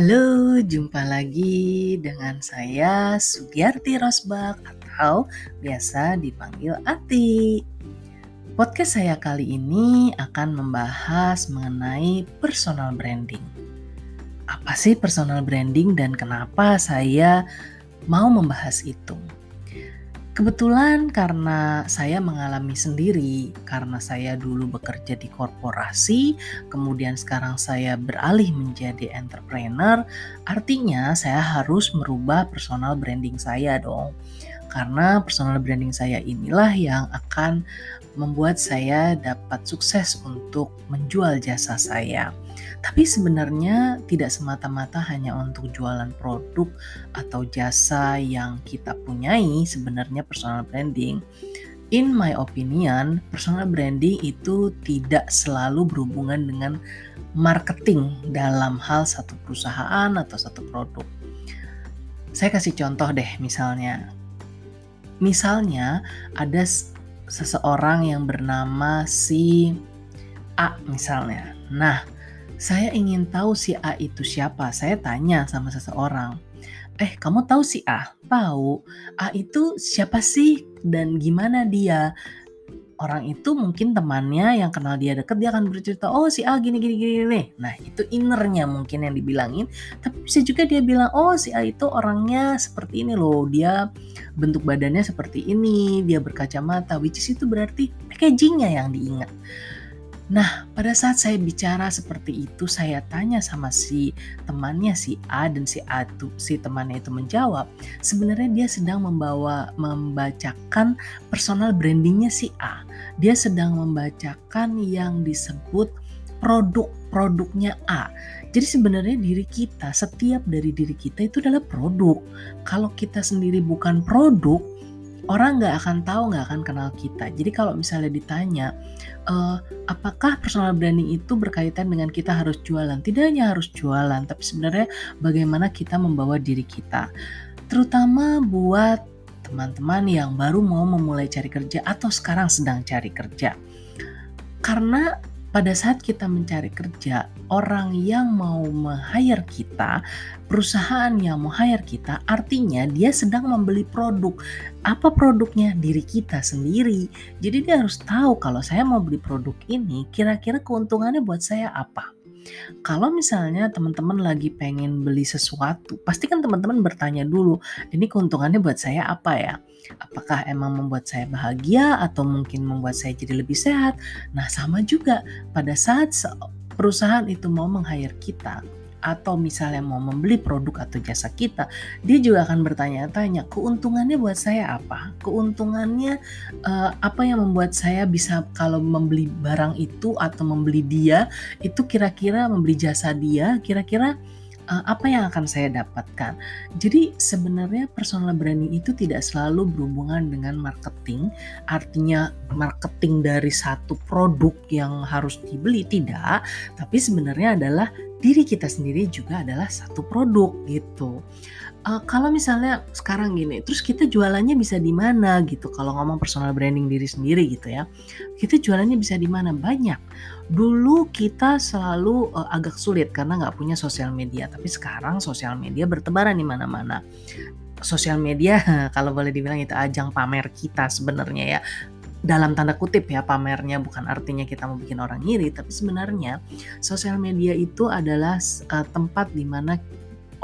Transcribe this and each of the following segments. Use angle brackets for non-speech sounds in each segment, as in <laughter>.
Halo, jumpa lagi dengan saya Sugiarti Rosbak atau biasa dipanggil Ati. Podcast saya kali ini akan membahas mengenai personal branding. Apa sih personal branding dan kenapa saya mau membahas itu? Kebetulan karena saya mengalami sendiri, karena saya dulu bekerja di korporasi, kemudian sekarang saya beralih menjadi entrepreneur, artinya saya harus merubah personal branding saya dong. Karena personal branding saya inilah yang akan membuat saya dapat sukses untuk menjual jasa saya. Tapi sebenarnya tidak semata-mata hanya untuk jualan produk atau jasa yang kita punyai sebenarnya personal branding. In my opinion, personal branding itu tidak selalu berhubungan dengan marketing dalam hal satu perusahaan atau satu produk. Saya kasih contoh deh misalnya. Misalnya ada seseorang yang bernama si A misalnya. Nah, saya ingin tahu si A itu siapa. Saya tanya sama seseorang. Eh, kamu tahu si A? Tahu. A itu siapa sih dan gimana dia? Orang itu mungkin temannya yang kenal dia deket dia akan bercerita, oh si A gini gini gini nih. Nah itu innernya mungkin yang dibilangin. Tapi bisa juga dia bilang, oh si A itu orangnya seperti ini loh. Dia bentuk badannya seperti ini, dia berkacamata. Which is itu berarti packagingnya yang diingat. Nah, pada saat saya bicara seperti itu, saya tanya sama si temannya si A dan si A itu si temannya itu menjawab, sebenarnya dia sedang membawa membacakan personal brandingnya si A. Dia sedang membacakan yang disebut produk-produknya A. Jadi sebenarnya diri kita, setiap dari diri kita itu adalah produk. Kalau kita sendiri bukan produk, orang nggak akan tahu, nggak akan kenal kita. Jadi kalau misalnya ditanya, uh, apakah personal branding itu berkaitan dengan kita harus jualan? Tidak hanya harus jualan, tapi sebenarnya bagaimana kita membawa diri kita. Terutama buat teman-teman yang baru mau memulai cari kerja atau sekarang sedang cari kerja. Karena pada saat kita mencari kerja, orang yang mau meng-hire kita, perusahaan yang mau hire kita, artinya dia sedang membeli produk. Apa produknya? Diri kita sendiri. Jadi dia harus tahu kalau saya mau beli produk ini, kira-kira keuntungannya buat saya apa. Kalau misalnya teman-teman lagi pengen beli sesuatu, pasti kan teman-teman bertanya dulu, ini keuntungannya buat saya apa ya? Apakah emang membuat saya bahagia atau mungkin membuat saya jadi lebih sehat? Nah, sama juga pada saat perusahaan itu mau meng-hire kita, atau misalnya mau membeli produk atau jasa kita, dia juga akan bertanya-tanya, keuntungannya buat saya apa? Keuntungannya uh, apa yang membuat saya bisa kalau membeli barang itu atau membeli dia, itu kira-kira membeli jasa dia, kira-kira uh, apa yang akan saya dapatkan. Jadi sebenarnya personal branding itu tidak selalu berhubungan dengan marketing, artinya marketing dari satu produk yang harus dibeli tidak, tapi sebenarnya adalah diri kita sendiri juga adalah satu produk gitu. Uh, kalau misalnya sekarang gini, terus kita jualannya bisa di mana gitu? Kalau ngomong personal branding diri sendiri gitu ya, kita jualannya bisa di mana? Banyak. Dulu kita selalu uh, agak sulit karena nggak punya sosial media, tapi sekarang sosial media bertebaran di mana-mana sosial media <laughs> kalau boleh dibilang itu ajang pamer kita sebenarnya ya dalam tanda kutip ya pamernya bukan artinya kita mau bikin orang iri tapi sebenarnya sosial media itu adalah uh, tempat di mana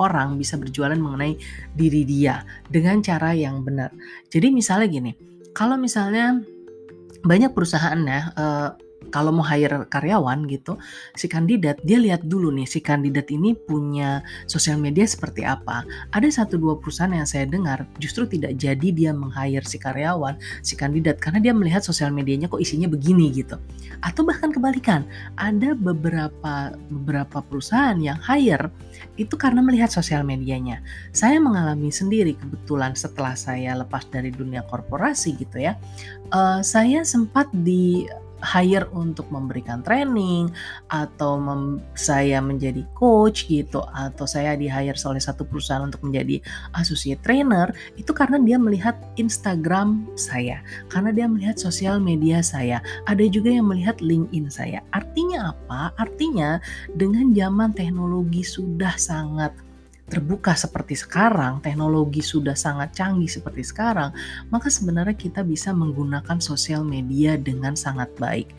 orang bisa berjualan mengenai diri dia dengan cara yang benar. Jadi misalnya gini, kalau misalnya banyak perusahaan ya uh, kalau mau hire karyawan gitu, si kandidat dia lihat dulu nih si kandidat ini punya sosial media seperti apa. Ada satu dua perusahaan yang saya dengar justru tidak jadi dia meng-hire si karyawan, si kandidat karena dia melihat sosial medianya kok isinya begini gitu. Atau bahkan kebalikan, ada beberapa beberapa perusahaan yang hire itu karena melihat sosial medianya. Saya mengalami sendiri kebetulan setelah saya lepas dari dunia korporasi gitu ya. Uh, saya sempat di hire untuk memberikan training atau mem saya menjadi coach gitu atau saya di hire oleh satu perusahaan untuk menjadi associate trainer itu karena dia melihat Instagram saya, karena dia melihat sosial media saya. Ada juga yang melihat LinkedIn saya. Artinya apa? Artinya dengan zaman teknologi sudah sangat terbuka seperti sekarang, teknologi sudah sangat canggih seperti sekarang, maka sebenarnya kita bisa menggunakan sosial media dengan sangat baik.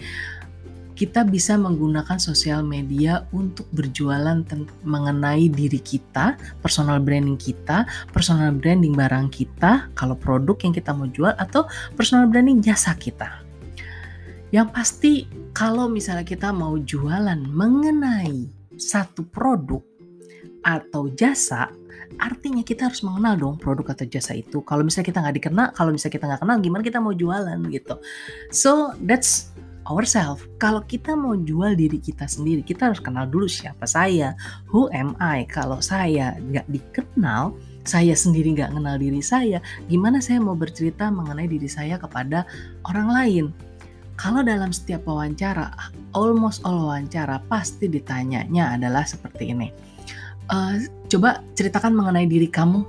Kita bisa menggunakan sosial media untuk berjualan mengenai diri kita, personal branding kita, personal branding barang kita, kalau produk yang kita mau jual, atau personal branding jasa kita. Yang pasti, kalau misalnya kita mau jualan mengenai satu produk, atau jasa, artinya kita harus mengenal dong produk atau jasa itu. Kalau misalnya kita nggak dikenal, kalau misalnya kita nggak kenal, gimana kita mau jualan gitu. So that's ourselves. Kalau kita mau jual diri kita sendiri, kita harus kenal dulu siapa saya, who am I. Kalau saya nggak dikenal, saya sendiri nggak kenal diri saya, gimana saya mau bercerita mengenai diri saya kepada orang lain? Kalau dalam setiap wawancara, almost all wawancara pasti ditanyanya adalah seperti ini uh, coba ceritakan mengenai diri kamu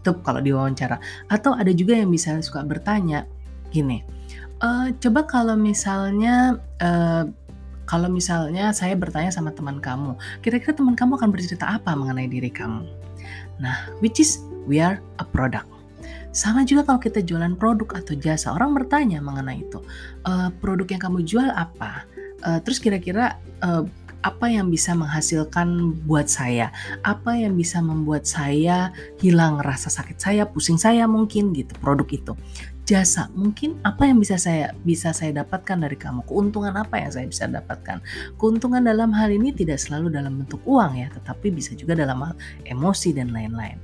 itu kalau diwawancara atau ada juga yang bisa suka bertanya gini uh, coba kalau misalnya uh, kalau misalnya saya bertanya sama teman kamu kira-kira teman kamu akan bercerita apa mengenai diri kamu nah which is we are a product sama juga kalau kita jualan produk atau jasa, orang bertanya mengenai itu. Uh, produk yang kamu jual apa? Uh, terus kira-kira uh, apa yang bisa menghasilkan buat saya, apa yang bisa membuat saya hilang rasa sakit saya, pusing saya mungkin gitu produk itu. Jasa mungkin apa yang bisa saya bisa saya dapatkan dari kamu? Keuntungan apa yang saya bisa dapatkan? Keuntungan dalam hal ini tidak selalu dalam bentuk uang ya, tetapi bisa juga dalam hal emosi dan lain-lain.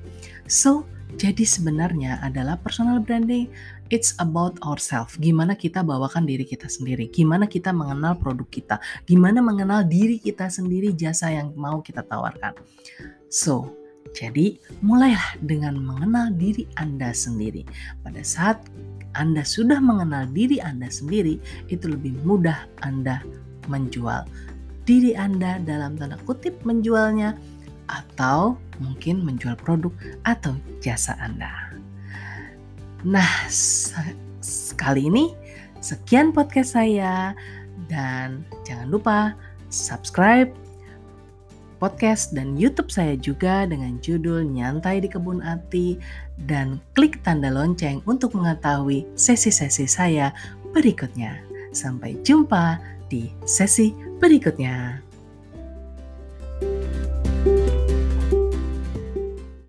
So, jadi sebenarnya adalah personal branding it's about ourselves. Gimana kita bawakan diri kita sendiri, gimana kita mengenal produk kita, gimana mengenal diri kita sendiri, jasa yang mau kita tawarkan. So, jadi mulailah dengan mengenal diri Anda sendiri. Pada saat Anda sudah mengenal diri Anda sendiri, itu lebih mudah Anda menjual diri Anda dalam tanda kutip menjualnya atau mungkin menjual produk atau jasa Anda. Nah, sekali ini sekian podcast saya dan jangan lupa subscribe podcast dan YouTube saya juga dengan judul Nyantai di Kebun Ati dan klik tanda lonceng untuk mengetahui sesi-sesi saya berikutnya. Sampai jumpa di sesi berikutnya.